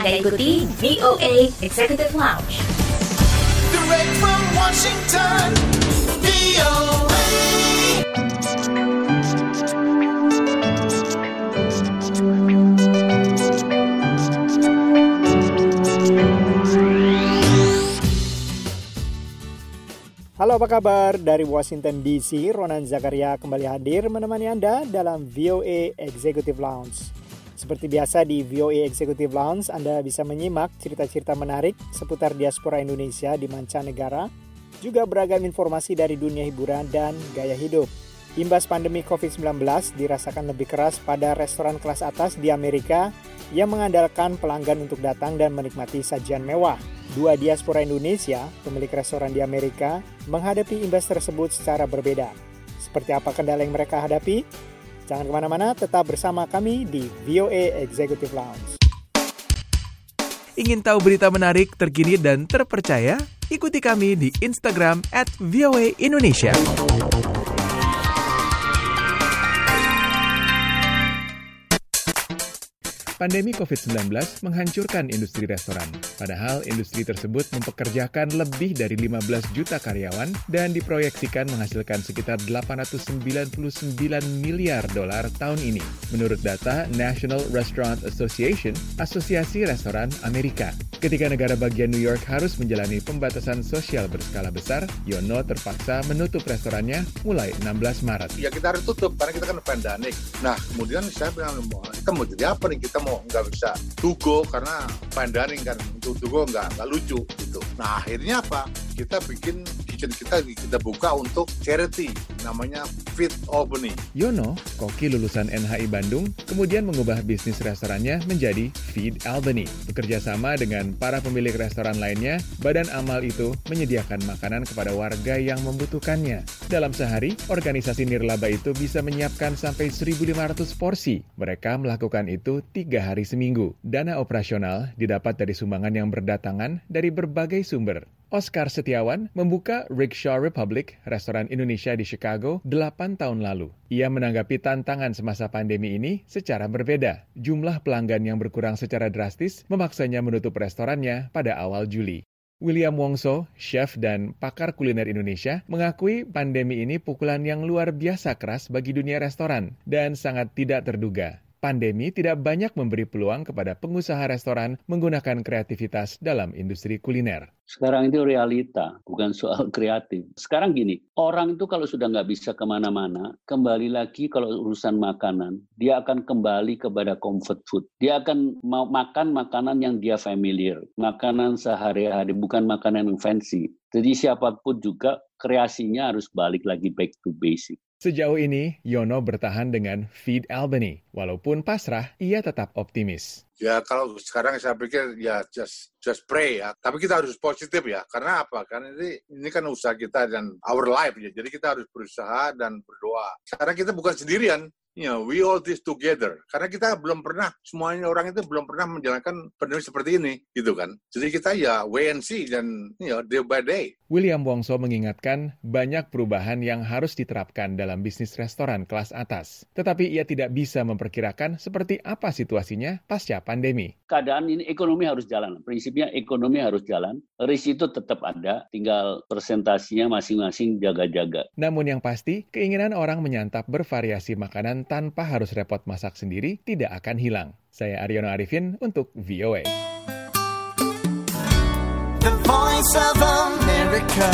Anda ikuti VOA Executive Lounge. Direct from Washington, VOA. Halo apa kabar dari Washington DC, Ronan Zakaria kembali hadir menemani Anda dalam VOA Executive Lounge. Seperti biasa di VOA Executive Lounge, Anda bisa menyimak cerita-cerita menarik seputar diaspora Indonesia di mancanegara, juga beragam informasi dari dunia hiburan dan gaya hidup. Imbas pandemi COVID-19 dirasakan lebih keras pada restoran kelas atas di Amerika yang mengandalkan pelanggan untuk datang dan menikmati sajian mewah. Dua diaspora Indonesia, pemilik restoran di Amerika, menghadapi imbas tersebut secara berbeda. Seperti apa kendala yang mereka hadapi? Jangan ke mana-mana, tetap bersama kami di VOA Executive Lounge. Ingin tahu berita menarik, terkini, dan terpercaya? Ikuti kami di Instagram at VOA Indonesia. Pandemi COVID-19 menghancurkan industri restoran. Padahal industri tersebut mempekerjakan lebih dari 15 juta karyawan dan diproyeksikan menghasilkan sekitar 899 miliar dolar tahun ini. Menurut data National Restaurant Association, Asosiasi Restoran Amerika. Ketika negara bagian New York harus menjalani pembatasan sosial berskala besar, Yono terpaksa menutup restorannya mulai 16 Maret. ya kita harus tutup karena kita kan pandemic. Nah kemudian saya bilang "Mau- kita mau jadi apa nih? Kita mau nggak bisa tugo karena pandemic kan untuk tugo nggak nggak lucu gitu. Nah akhirnya apa? Kita bikin kitchen kita kita buka untuk charity namanya Fit Albany. Yono, koki lulusan NHI Bandung, kemudian mengubah bisnis restorannya menjadi Feed Albany. Bekerja sama dengan para pemilik restoran lainnya, badan amal itu menyediakan makanan kepada warga yang membutuhkannya. Dalam sehari, organisasi nirlaba itu bisa menyiapkan sampai 1.500 porsi. Mereka melakukan itu tiga hari seminggu. Dana operasional didapat dari sumbangan yang berdatangan dari berbagai sumber. Oscar Setiawan membuka Rickshaw Republic, restoran Indonesia di Chicago, 8 tahun lalu. Ia menanggapi tantangan semasa pandemi ini secara berbeda. Jumlah pelanggan yang berkurang secara drastis memaksanya menutup restorannya pada awal Juli. William Wongso, chef dan pakar kuliner Indonesia, mengakui pandemi ini pukulan yang luar biasa keras bagi dunia restoran dan sangat tidak terduga. Pandemi tidak banyak memberi peluang kepada pengusaha restoran menggunakan kreativitas dalam industri kuliner. Sekarang itu realita, bukan soal kreatif. Sekarang gini, orang itu kalau sudah nggak bisa ke mana-mana, kembali lagi kalau urusan makanan, dia akan kembali kepada comfort food. Dia akan mau makan makanan yang dia familiar, makanan sehari-hari, bukan makanan yang fancy. Jadi siapa pun juga kreasinya harus balik lagi back to basic. Sejauh ini, Yono bertahan dengan Feed Albany. Walaupun pasrah, ia tetap optimis. Ya kalau sekarang saya pikir ya just just pray ya. Tapi kita harus positif ya. Karena apa? Karena ini ini kan usaha kita dan our life ya. Jadi kita harus berusaha dan berdoa. Sekarang kita bukan sendirian. You know, we all this together. Karena kita belum pernah, semuanya orang itu belum pernah menjalankan pandemi seperti ini, gitu kan. Jadi kita ya wait and see dan you know, day by day. William Wongso mengingatkan banyak perubahan yang harus diterapkan dalam bisnis restoran kelas atas. Tetapi ia tidak bisa memperkirakan seperti apa situasinya pasca pandemi. Keadaan ini ekonomi harus jalan. Prinsipnya ekonomi haritu jalan. Risk itu tetap ada, tinggal presentasinya masing-masing jaga-jaga. Namun yang pasti, keinginan orang menyantap bervariasi makanan tanpa harus repot masak sendiri tidak akan hilang. Saya Aryono Arifin untuk VOA. The voice of America.